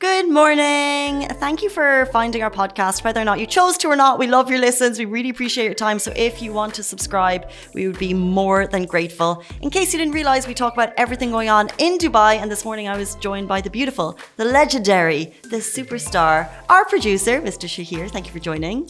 Good morning. Thank you for finding our podcast, whether or not you chose to or not. We love your listens. We really appreciate your time. So if you want to subscribe, we would be more than grateful. In case you didn't realize, we talk about everything going on in Dubai. And this morning I was joined by the beautiful, the legendary, the superstar, our producer, Mr. Shahir. Thank you for joining.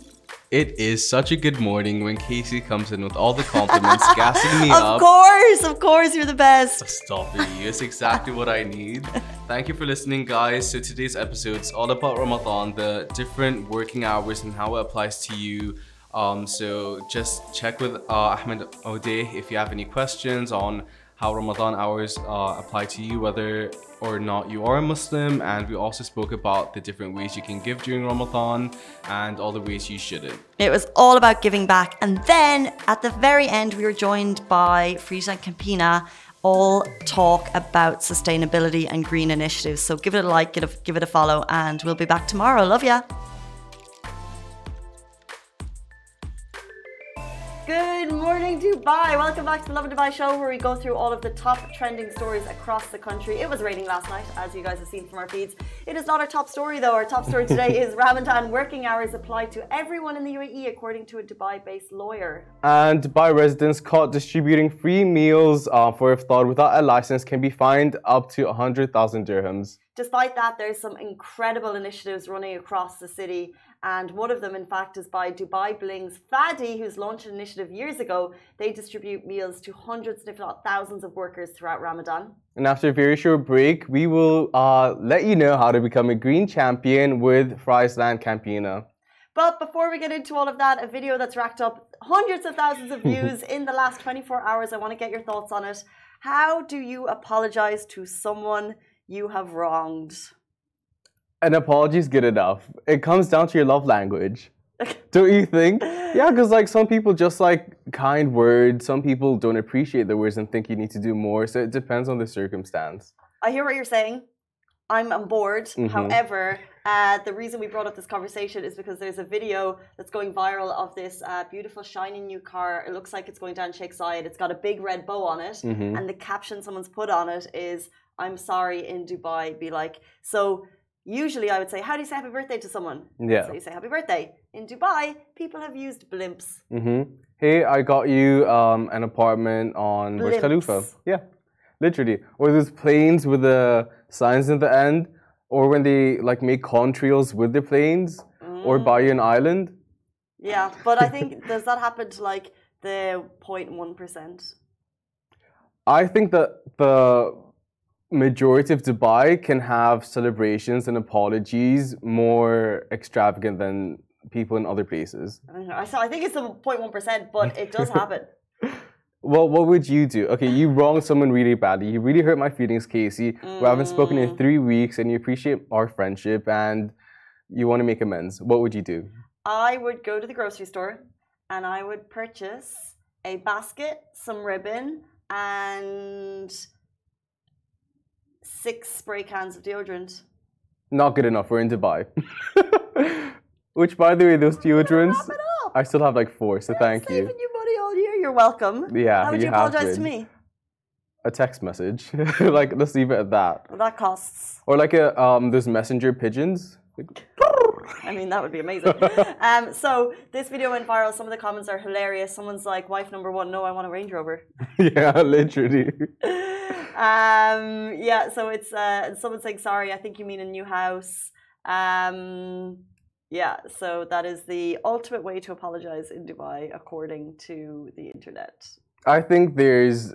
It is such a good morning when Casey comes in with all the compliments, gassing me of up. Of course, of course, you're the best. Stop it. It's exactly what I need. Thank you for listening, guys. So today's episode is all about Ramadan, the different working hours and how it applies to you. Um, so just check with uh, Ahmed Odeh if you have any questions on how Ramadan hours uh, apply to you, whether or not you are a Muslim. And we also spoke about the different ways you can give during Ramadan and all the ways you shouldn't. It was all about giving back. And then at the very end, we were joined by Friesland Campina. All talk about sustainability and green initiatives. So give it a like, give it a, give it a follow, and we'll be back tomorrow. Love ya. Good morning, Dubai. Welcome back to the Lovin Dubai show, where we go through all of the top trending stories across the country. It was raining last night, as you guys have seen from our feeds. It is not our top story, though. Our top story today is Ramadan working hours apply to everyone in the UAE, according to a Dubai based lawyer. And Dubai residents caught distributing free meals uh, for iftar without a license can be fined up to 100,000 dirhams. Despite that, there's some incredible initiatives running across the city. And one of them, in fact, is by Dubai Bling's Fadi, who's launched an initiative years ago. They distribute meals to hundreds, if not thousands, of workers throughout Ramadan. And after a very short break, we will uh, let you know how to become a green champion with Friesland Campina. But before we get into all of that, a video that's racked up hundreds of thousands of views in the last 24 hours, I want to get your thoughts on it. How do you apologize to someone you have wronged? An apology is good enough. It comes down to your love language. don't you think? Yeah, because like some people just like kind words. Some people don't appreciate the words and think you need to do more. So it depends on the circumstance. I hear what you're saying. I'm on board. Mm-hmm. However, uh, the reason we brought up this conversation is because there's a video that's going viral of this uh, beautiful, shiny new car. It looks like it's going down Sheikh Zayed. It's got a big red bow on it. Mm-hmm. And the caption someone's put on it is, I'm sorry in Dubai. Be like, so usually I would say, how do you say happy birthday to someone? Yeah. So you say happy birthday. In Dubai, people have used blimps. Mm-hmm. Hey, I got you um, an apartment on Burj Khalifa. Yeah, literally. Or those planes with the signs in the end. Or when they like make contrails with the planes. Mm. Or buy you an island. Yeah, but I think, does that happen to like the 0.1%? I think that the majority of Dubai can have celebrations and apologies more extravagant than people in other places. I, I think it's the 0.1%, but it does happen. well, what would you do? Okay, you wronged someone really badly. You really hurt my feelings, Casey. Mm. We haven't spoken in mm. three weeks and you appreciate our friendship and you want to make amends. What would you do? I would go to the grocery store and I would purchase a basket, some ribbon, and six spray cans of deodorant. Not good enough. We're in Dubai. Which, by the way, those deodorants, I still have like four. So thank you. Saving you money all year. You're welcome. Yeah, How would you, you apologize to me? A text message. like let's leave it at that. Well, that costs. Or like a um, those messenger pigeons. I mean, that would be amazing. um, so this video went viral. Some of the comments are hilarious. Someone's like, "Wife number one, no, I want a Range Rover." yeah, literally. Um, yeah, so it's uh, someone saying, "Sorry, I think you mean a new house." Um, yeah, so that is the ultimate way to apologize in Dubai, according to the internet. I think there's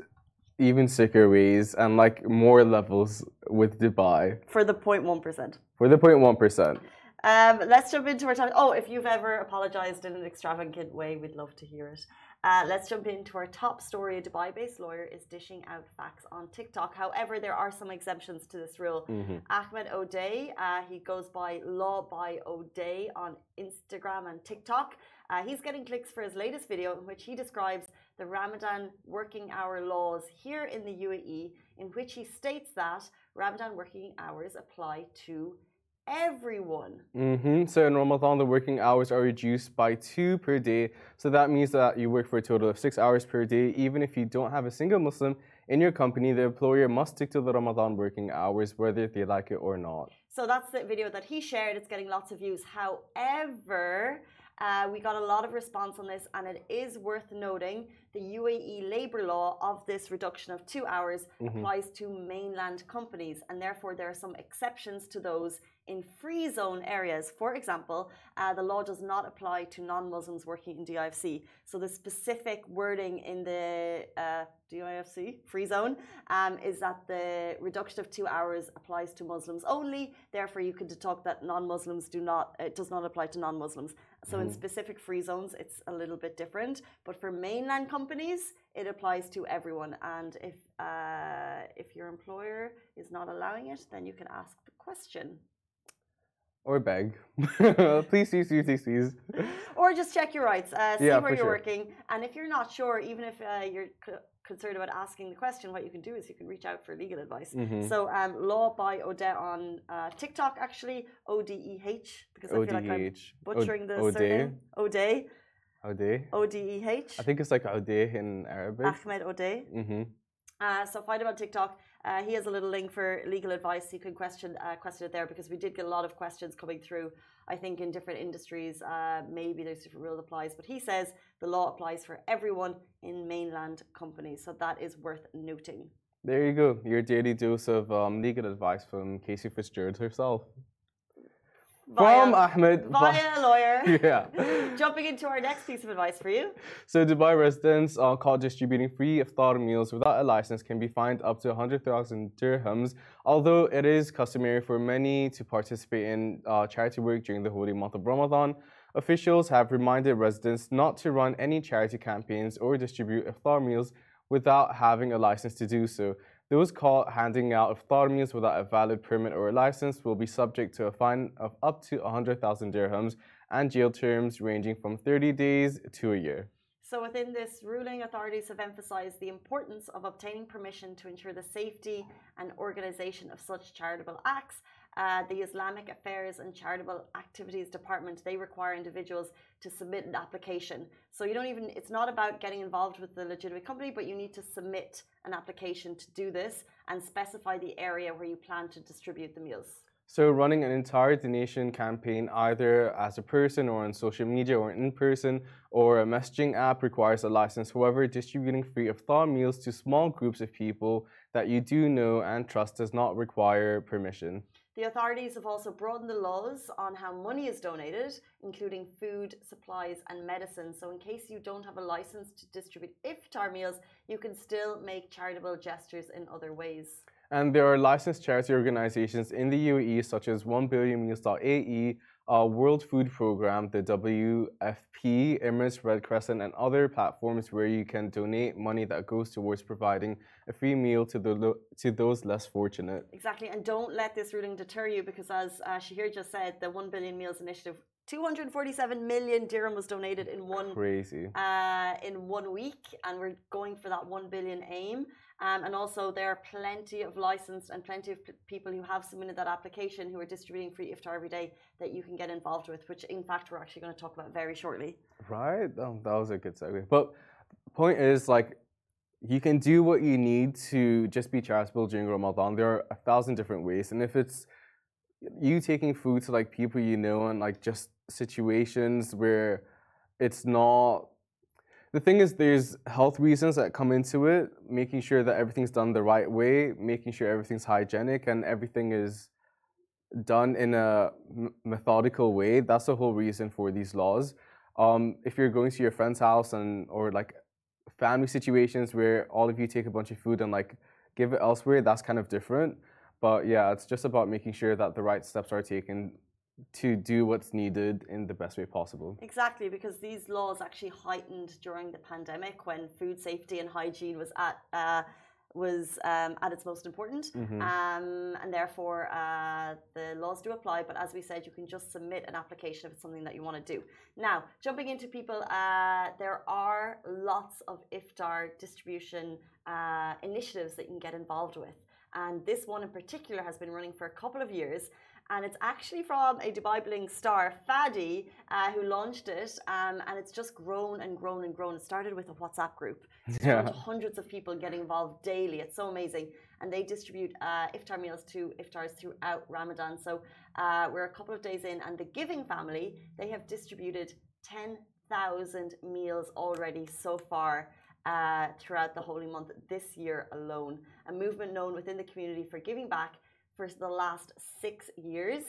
even sicker ways and like more levels with Dubai. For the 0.1%. For the 0.1%. Um, let's jump into our topic. Oh, if you've ever apologized in an extravagant way, we'd love to hear it. Uh, let's jump into our top story. A Dubai based lawyer is dishing out facts on TikTok. However, there are some exemptions to this rule. Mm-hmm. Ahmed Odeh, uh, he goes by Law by Odeh on Instagram and TikTok. Uh, he's getting clicks for his latest video in which he describes the Ramadan working hour laws here in the UAE, in which he states that Ramadan working hours apply to everyone. Mm-hmm. So in Ramadan, the working hours are reduced by two per day. So that means that you work for a total of six hours per day, even if you don't have a single Muslim in your company, the employer must stick to the Ramadan working hours whether they like it or not. So that's the video that he shared. It's getting lots of views. However, uh, we got a lot of response on this, and it is worth noting the UAE labour law of this reduction of two hours mm-hmm. applies to mainland companies, and therefore there are some exceptions to those in free zone areas. For example, uh, the law does not apply to non Muslims working in DIFC. So the specific wording in the uh, DIFC free zone um, is that the reduction of two hours applies to Muslims only. Therefore, you can deduct that non Muslims do not, it does not apply to non Muslims. So mm. in mm-hmm. specific free zones, it's a little bit different. But for mainland companies, it applies to everyone. And if uh, if your employer is not allowing it, then you can ask the question or beg. please, please, please, please, please. Or just check your rights. Uh, see yeah, where you're sure. working, and if you're not sure, even if uh, you're concerned about asking the question, what you can do is you can reach out for legal advice. Mm-hmm. So, um, law by Odeh on uh, TikTok, actually O D E H, because I feel like I'm butchering the Ode. surname. Odeh. Odeh. O D E H. I think it's like Odeh in Arabic. Ahmed Odeh. Mm-hmm. Uh, so find him on TikTok. Uh, he has a little link for legal advice. You can question uh, question it there because we did get a lot of questions coming through. I think in different industries, uh, maybe there's different rule applies, but he says the law applies for everyone in mainland companies. So that is worth noting. There you go. Your daily dose of um, legal advice from Casey Fitzgerald herself. Via, From Ahmed. Via a lawyer. yeah. Jumping into our next piece of advice for you. So, Dubai residents are caught distributing free iftar meals without a license can be fined up to 100,000 dirhams, although it is customary for many to participate in uh, charity work during the holy month of Ramadan. Officials have reminded residents not to run any charity campaigns or distribute iftar meals without having a license to do so. Those caught handing out iftar without a valid permit or a license will be subject to a fine of up to 100,000 dirhams and jail terms ranging from 30 days to a year. So, within this ruling, authorities have emphasized the importance of obtaining permission to ensure the safety and organization of such charitable acts uh, the Islamic Affairs and Charitable Activities Department, they require individuals to submit an application. So you don't even, it's not about getting involved with the legitimate company, but you need to submit an application to do this and specify the area where you plan to distribute the meals. So, running an entire donation campaign, either as a person or on social media or in person, or a messaging app requires a license. However, distributing free iftar meals to small groups of people that you do know and trust does not require permission. The authorities have also broadened the laws on how money is donated, including food, supplies, and medicine. So, in case you don't have a license to distribute iftar meals, you can still make charitable gestures in other ways. And there are licensed charity organizations in the UAE, such as 1billionmeals.ae, uh, World Food Program, the WFP, Emirates Red Crescent, and other platforms where you can donate money that goes towards providing a free meal to the to those less fortunate. Exactly, and don't let this ruling deter you because, as uh, Shahir just said, the One Billion Meals Initiative 247 million dirham was donated in one crazy uh, in one week, and we're going for that one billion aim. Um, and also, there are plenty of licensed and plenty of people who have submitted that application who are distributing free iftar every day that you can get involved with. Which, in fact, we're actually going to talk about very shortly. Right, oh, that was a good segue. But point is, like, you can do what you need to just be charitable during Ramadan. There are a thousand different ways, and if it's you taking food to like people you know and like just situations where it's not the thing is there's health reasons that come into it making sure that everything's done the right way making sure everything's hygienic and everything is done in a methodical way. That's the whole reason for these laws. Um, if you're going to your friend's house and or like family situations where all of you take a bunch of food and like give it elsewhere that's kind of different. But yeah, it's just about making sure that the right steps are taken to do what's needed in the best way possible. Exactly, because these laws actually heightened during the pandemic when food safety and hygiene was at uh, was um, at its most important, mm-hmm. um, and therefore uh, the laws do apply. But as we said, you can just submit an application if it's something that you want to do. Now, jumping into people, uh, there are lots of iftar distribution uh, initiatives that you can get involved with and this one in particular has been running for a couple of years. And it's actually from a Dubai Bling star, Fadi, uh, who launched it, um, and it's just grown and grown and grown. It started with a WhatsApp group, Yeah. hundreds of people getting involved daily. It's so amazing, and they distribute uh, iftar meals to iftars throughout Ramadan. So uh, we're a couple of days in, and the Giving family they have distributed ten thousand meals already so far. Uh, throughout the holy month this year alone, a movement known within the community for giving back for the last six years.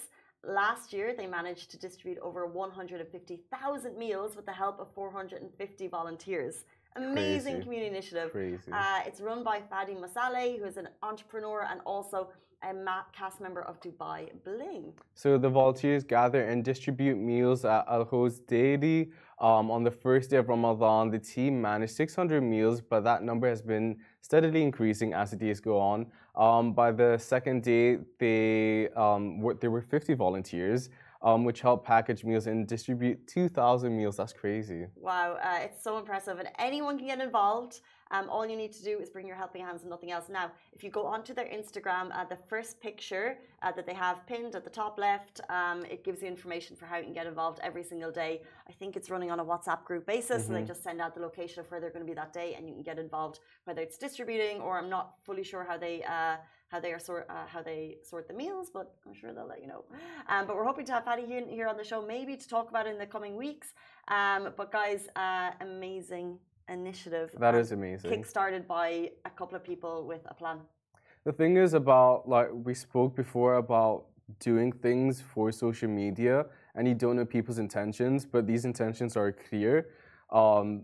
Last year, they managed to distribute over 150,000 meals with the help of 450 volunteers. Amazing Crazy. community initiative. Uh, it's run by Fadi Masale, who is an entrepreneur and also a cast member of Dubai Bling. So the volunteers gather and distribute meals at Al Quoz daily. Um, on the first day of Ramadan, the team managed 600 meals, but that number has been steadily increasing as the days go on. Um, by the second day, they um, were, there were 50 volunteers, um, which help package meals and distribute 2,000 meals. That's crazy. Wow, uh, it's so impressive, and anyone can get involved. Um, all you need to do is bring your helping hands and nothing else. Now, if you go onto their Instagram, uh, the first picture uh, that they have pinned at the top left, um, it gives you information for how you can get involved every single day. I think it's running on a WhatsApp group basis, and they just send out the location of where they're going to be that day, and you can get involved. Whether it's distributing, or I'm not fully sure how they. Uh, how they are sort uh, how they sort the meals, but I'm sure they'll let you know. Um, but we're hoping to have Fadi here, here on the show, maybe to talk about it in the coming weeks. Um, but guys, uh, amazing initiative. That is amazing. Kickstarted by a couple of people with a plan. The thing is about like we spoke before about doing things for social media and you don't know people's intentions, but these intentions are clear. Um,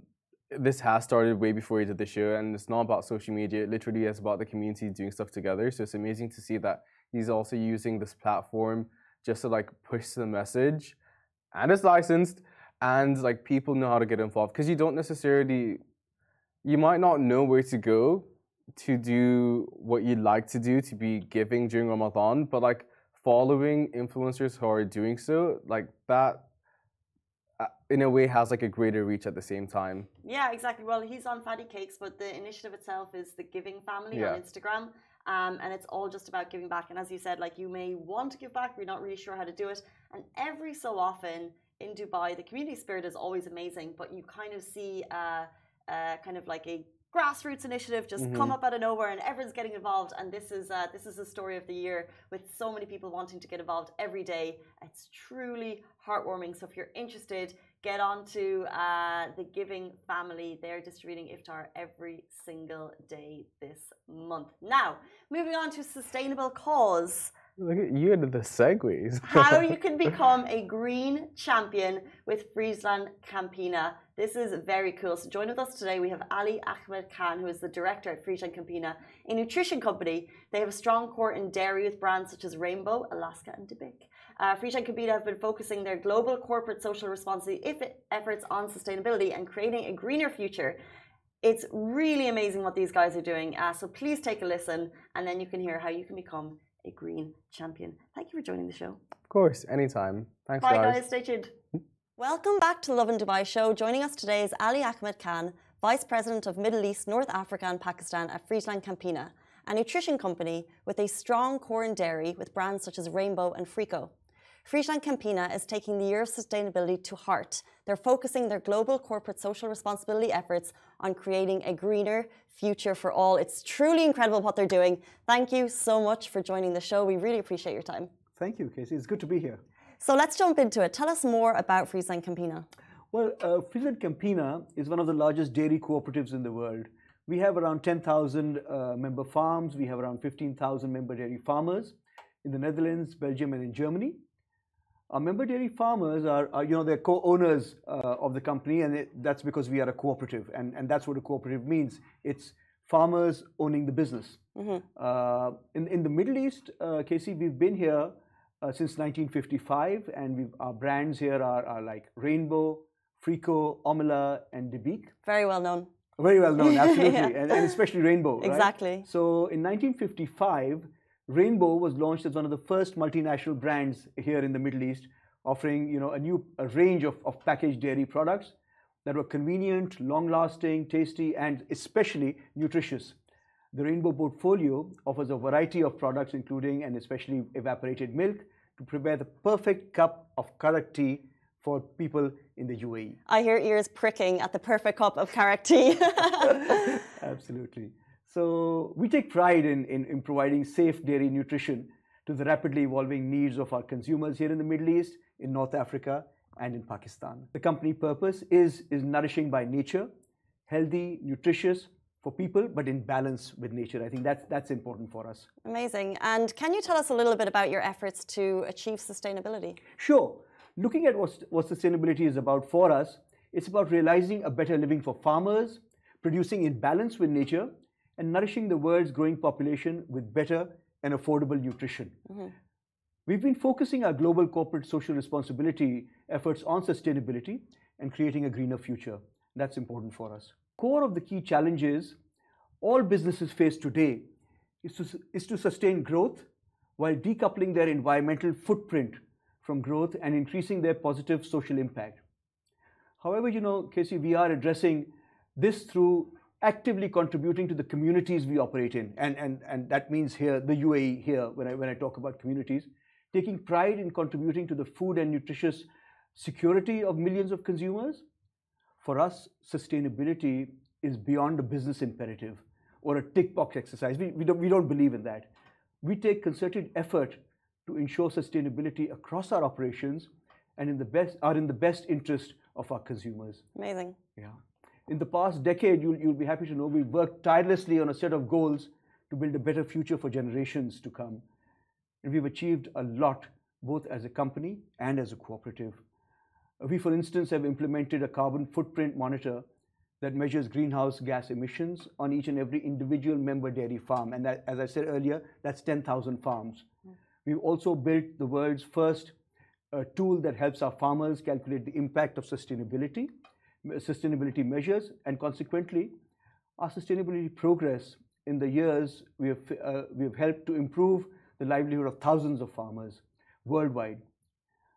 this has started way before you did the show, and it's not about social media. It literally is about the community doing stuff together. So it's amazing to see that he's also using this platform just to like push the message, and it's licensed, and like people know how to get involved because you don't necessarily, you might not know where to go to do what you'd like to do to be giving during Ramadan, but like following influencers who are doing so, like that uh, in a way has like a greater reach at the same time. Yeah, exactly. Well, he's on Fatty Cakes, but the initiative itself is the Giving Family Yeah. on Instagram. Um, and it's all just about giving back. And as you said, like you may want to give back, but you're not really sure how to do it. And every so often in Dubai, the community spirit is always amazing, but you kind of see uh, uh, kind of like a grassroots initiative just come up out of nowhere and everyone's getting involved. And this is uh, this is the story of the year with so many people wanting to get involved every day. It's truly heartwarming. So if you're interested get on to uh, the giving family. They're distributing iftar every single day this month. Now moving on to sustainable cause Look at you and the segues. how you can become a green champion with Friesland Campina. This is very cool. So join with us today. We have Ali Ahmed Khan, who is the director at Friesland Campina, a nutrition company. They have a strong core in dairy with brands such as Rainbow, Alaska, and Debic. Uh, Friesland Campina have been focusing their global corporate social responsibility efforts on sustainability and creating a greener future. It's really amazing what these guys are doing. Uh, so please take a listen, and then you can hear how you can become a green champion. Thank you for joining the show. of course, anytime. Thanks, Bye, guys. guys. Stay tuned. Hmm? Welcome back to Lovin Dubai show. Joining us today is Ali Ahmed Khan, Vice President of Middle East, North Africa, and Pakistan at Friesland Campina, a nutrition company with a strong core in dairy with brands such as Rainbow and Frico. Friesland Campina is taking the year of sustainability to heart. They're focusing their global corporate social responsibility efforts on creating a greener future for all. It's truly incredible what they're doing. Thank you so much for joining the show. We really appreciate your time. Thank you, Casey. It's good to be here. So let's jump into it. Tell us more about Friesland Campina. Well, uh, Friesland Campina is one of the largest dairy cooperatives in the world. We have around 10,000 uh, member farms. We have around 15,000 member dairy farmers in the Netherlands, Belgium, and in Germany. Our member dairy farmers are, are you know, they're co-owners uh, of the company, and it, that's because we are a cooperative, and, and that's what a cooperative means. It's farmers owning the business. Uh, in, in the Middle East, uh, Casey, we've been here uh, since 1955, and we've, our brands here are, are like Rainbow, Frico, Omela, and Debic. Very well known. Very well known, absolutely, Yeah. and, and especially Rainbow. right? Exactly. So in 1955, Rainbow was launched as one of the first multinational brands here in the Middle East, offering you know a new a range of, of packaged dairy products that were convenient, long-lasting, tasty, and especially nutritious. The Rainbow portfolio offers a variety of products, including and especially evaporated milk, to prepare the perfect cup of karak tea for people in the UAE. I hear ears pricking at the perfect cup of karak tea. Absolutely. So we take pride in, in, in, providing safe dairy nutrition to the rapidly evolving needs of our consumers here in the Middle East, in North Africa, and in Pakistan. The company purpose is, is nourishing by nature, healthy, nutritious for people, but in balance with nature. I think that's, that's important for us. Amazing. And can you tell us a little bit about your efforts to achieve sustainability? Sure. Looking at what, what sustainability is about for us, it's about realizing a better living for farmers, producing in balance with nature, and nourishing the world's growing population with better and affordable nutrition. Mm-hmm. We've been focusing our global corporate social responsibility efforts on sustainability and creating a greener future. That's important for us. Core of the key challenges all businesses face today is to, is to sustain growth while decoupling their environmental footprint from growth and increasing their positive social impact. However, you know, Casey, we are addressing this through actively contributing to the communities we operate in. And, and, and that means here, the UAE here, when I, when I talk about communities, taking pride in contributing to the food and nutritious security of millions of consumers. For us, sustainability is beyond a business imperative or a tick box exercise. We, we, don't, we don't believe in that. We take concerted effort to ensure sustainability across our operations and in the best, are in the best interest of our consumers. Amazing. Yeah. In the past decade, you'll, you'll be happy to know we've worked tirelessly on a set of goals to build a better future for generations to come. And we've achieved a lot, both as a company and as a cooperative. We, for instance, have implemented a carbon footprint monitor that measures greenhouse gas emissions on each and every individual member dairy farm. And that, as I said earlier, that's 10,000 farms. Mm. We've also built the world's first uh, tool that helps our farmers calculate the impact of sustainability sustainability measures, and consequently, our sustainability progress in the years we have, uh, we have helped to improve the livelihood of thousands of farmers worldwide.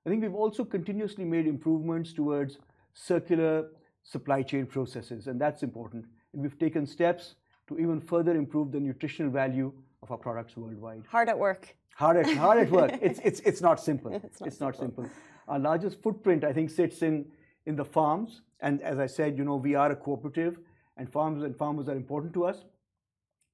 I think we've also continuously made improvements towards circular supply chain processes, and that's important. And we've taken steps to even further improve the nutritional value of our products worldwide. Hard at work. Hard at, hard at work. It's, it's, it's not simple. It's not, it's simple. not simple. Our largest footprint, I think, sits in, in the farms and as I said, you know, we are a cooperative and farmers and farmers are important to us.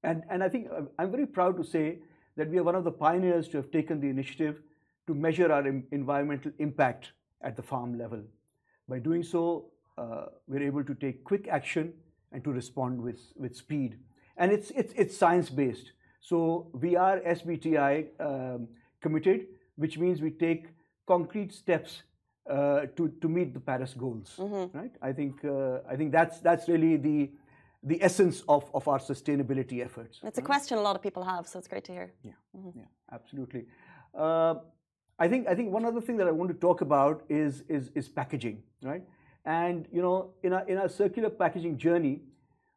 And, and I think uh, I'm very proud to say that we are one of the pioneers to have taken the initiative to measure our environmental impact at the farm level. By doing so, uh, we're able to take quick action and to respond with, with speed. And it's, it's, it's science based. So we are SBTI um, committed, which means we take concrete steps uh, to, to meet the Paris goals, mm-hmm. right? I think, uh, I think that's, that's really the, the essence of, of our sustainability efforts. It's a question a lot of people have, so it's great to hear. Yeah, mm-hmm. yeah, absolutely. Uh, I think, I think one other thing that I want to talk about is, is, is packaging, right? And you know, in our, in our circular packaging journey,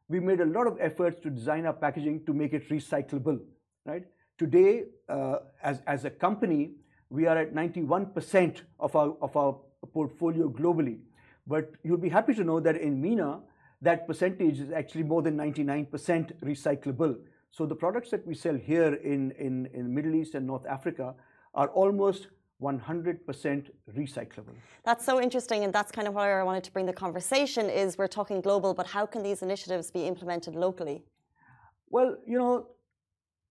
we made a lot of efforts to design our packaging to make it recyclable, right? Today, uh, as, as a company, we are at 91% of our, of our portfolio globally. But you'll be happy to know that in MENA, that percentage is actually more than 99% recyclable. So the products that we sell here in, in, in Middle East and North Africa are almost 100% recyclable. That's so interesting, and that's kind of why I wanted to bring the conversation. Is we're talking global, but how can these initiatives be implemented locally? Well, you know,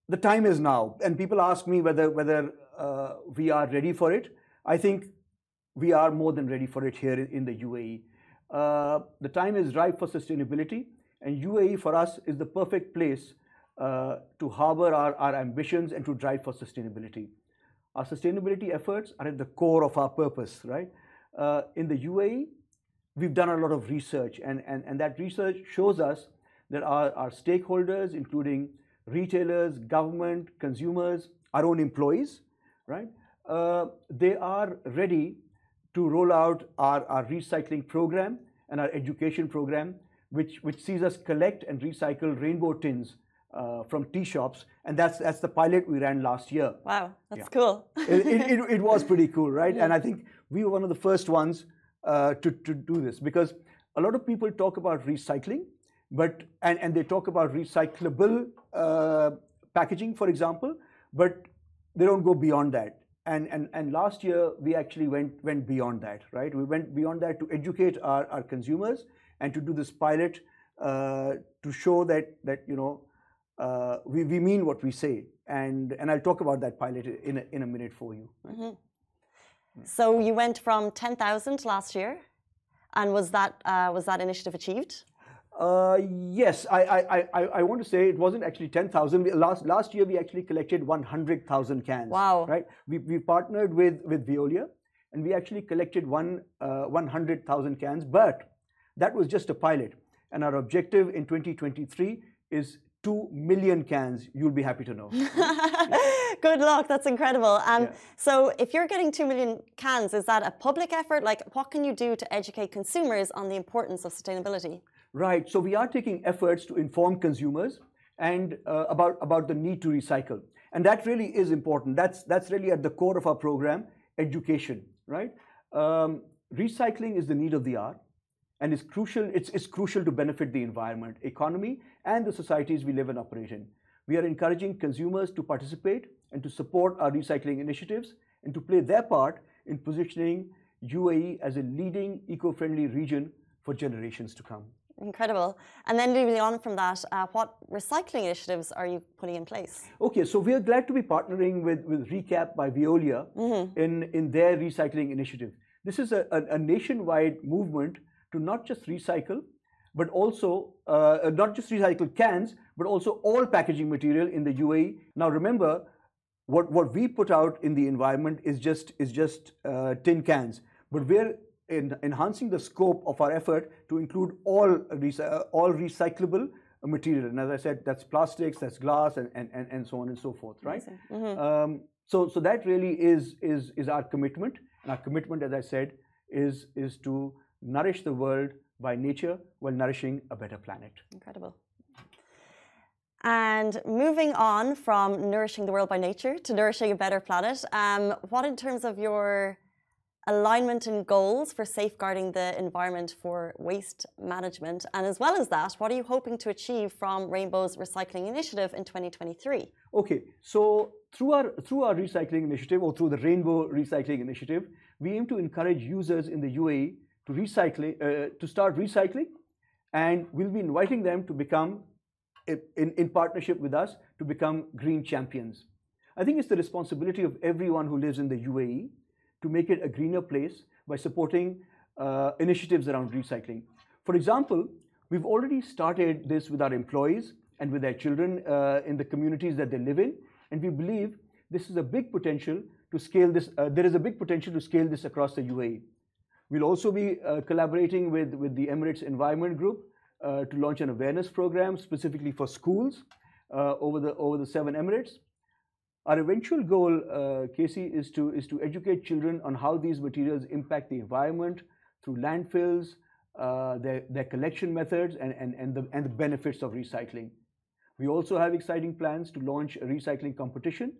the time is now, and people ask me whether whether uh, we are ready for it. I think we are more than ready for it here in the UAE. Uh, the time is ripe for sustainability, and UAE for us is the perfect place uh, to harbor our, our ambitions and to drive for sustainability. Our sustainability efforts are at the core of our purpose, right? In the UAE, we've done a lot of research, and, and, and that research shows us that our, our stakeholders, including retailers, government, consumers, our own employees, right? Uh, they are ready to roll out our, our recycling program and our education program, which, which sees us collect and recycle rainbow tins uh, from tea shops, and that's that's the pilot we ran last year. Wow, that's yeah. cool. it, it, it, it, was pretty cool, right? And I think we were one of the first ones uh, to to do this because a lot of people talk about recycling, but and and they talk about recyclable uh, packaging, for example, but they don't go beyond that. and, and, and last year we actually went, went beyond that, right? We went beyond that to educate our, our consumers and to do this pilot uh, to show that, that you know, uh, we, we mean what we say. And, and I'll talk about that pilot in a, in a minute for you. Right? Mm-hmm. So you went from 10,000 last year, and was that, uh, was that initiative achieved? Uh, yes, I, I, I, I want to say it wasn't actually 10,000. Last, last year, we actually collected 100,000 cans. Wow. Right? We, we partnered with, with Veolia and we actually collected one, uh, 100,000 cans, but that was just a pilot. And our objective in 2023 is 2 million cans. You'll be happy to know. Good luck. That's incredible. Um, yeah. So, if you're getting 2 million cans, is that a public effort? Like, what can you do to educate consumers on the importance of sustainability? Right. So we are taking efforts to inform consumers and uh, about about the need to recycle, and that really is important. That's that's really at the core of our program, education. Right. Um, recycling is the need of the hour, and it's crucial. It's, it's crucial to benefit the environment, economy, and the societies we live and operate in. We are encouraging consumers to participate and to support our recycling initiatives and to play their part in positioning UAE as a leading eco-friendly region for generations to come. Incredible. And then moving on from that, uh, what recycling initiatives are you putting in place? Okay, so we are glad to be partnering with, with Recapp by Veolia mm-hmm. in, in their recycling initiative. This is a, a, a, nationwide movement to not just recycle, but also uh, not just recycle cans, but also all packaging material in the UAE. Now remember, what, what we put out in the environment is just is just uh, tin cans, but we're in enhancing the scope of our effort to include all, uh, all recyclable material. And as I said, that's plastics, that's glass, and, and, and so on and so forth, right? Mm-hmm. Um, so, so that really is, is, is our commitment. And our commitment, as I said, is, is to nourish the world by nature while nourishing a better planet. Incredible. And moving on from nourishing the world by nature to nourishing a better planet, um, what in terms of your alignment and goals for safeguarding the environment for waste management? And as well as that, what are you hoping to achieve from Rainbow's recycling initiative in 2023? Okay, so through our through our recycling initiative or through the Rainbow Recycling Initiative, we aim to encourage users in the UAE to recycle uh, to start recycling, and we'll be inviting them to become in, in partnership with us to become green champions. I think it's the responsibility of everyone who lives in the UAE to make it a greener place by supporting uh, initiatives around recycling. For example, we've already started this with our employees and with their children uh, in the communities that they live in, and we believe this is a big potential to scale this. Uh, there is a big potential to scale this across the UAE. We'll also be uh, collaborating with, with the Emirates Environment Group uh, to launch an awareness program specifically for schools uh, over the over the seven Emirates. Our eventual goal, uh, Casey, is to, is to educate children on how these materials impact the environment through landfills, uh, their, their collection methods, and, and, and, the, and the benefits of recycling. We also have exciting plans to launch a recycling competition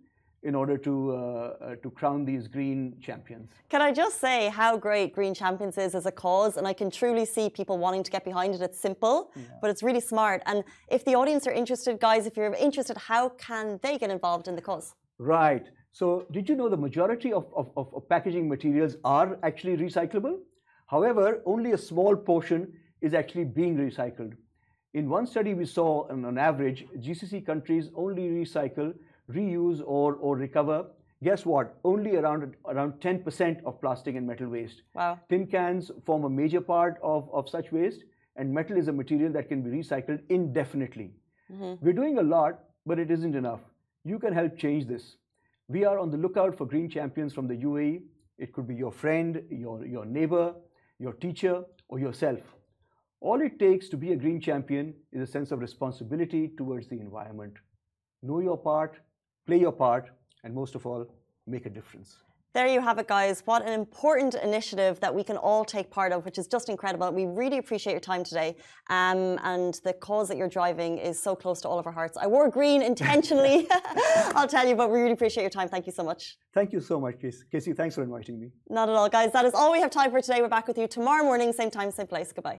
in order to uh, uh, to crown these green champions. Can I just say how great Green Champions is as a cause, and I can truly see people wanting to get behind it. It's simple, yeah. but it's really smart. And if the audience are interested, guys, if you're interested, how can they get involved in the cause? Right. So, did you know the majority of, of, of packaging materials are actually recyclable? However, only a small portion is actually being recycled. In one study, we saw on average, GCC countries only recycle reuse or, or recover, guess what? Only around around 10% of plastic and metal waste. Wow. Tin cans form a major part of, of such waste, and metal is a material that can be recycled indefinitely. Mm-hmm. We're doing a lot, but it isn't enough. You can help change this. We are on the lookout for green champions from the UAE. It could be your friend, your, your neighbor, your teacher, or yourself. All it takes to be a green champion is a sense of responsibility towards the environment. Know your part, play your part, and most of all, make a difference. There you have it, guys. What an important initiative that we can all take part of, which is just incredible. We really appreciate your time today. Um, and the cause that you're driving is so close to all of our hearts. I wore green intentionally, I'll tell you, but we really appreciate your time. Thank you so much. Thank you so much, Casey. Thanks for inviting me. Not at all, guys. That is all we have time for today. We're back with you tomorrow morning, same time, same place. Goodbye.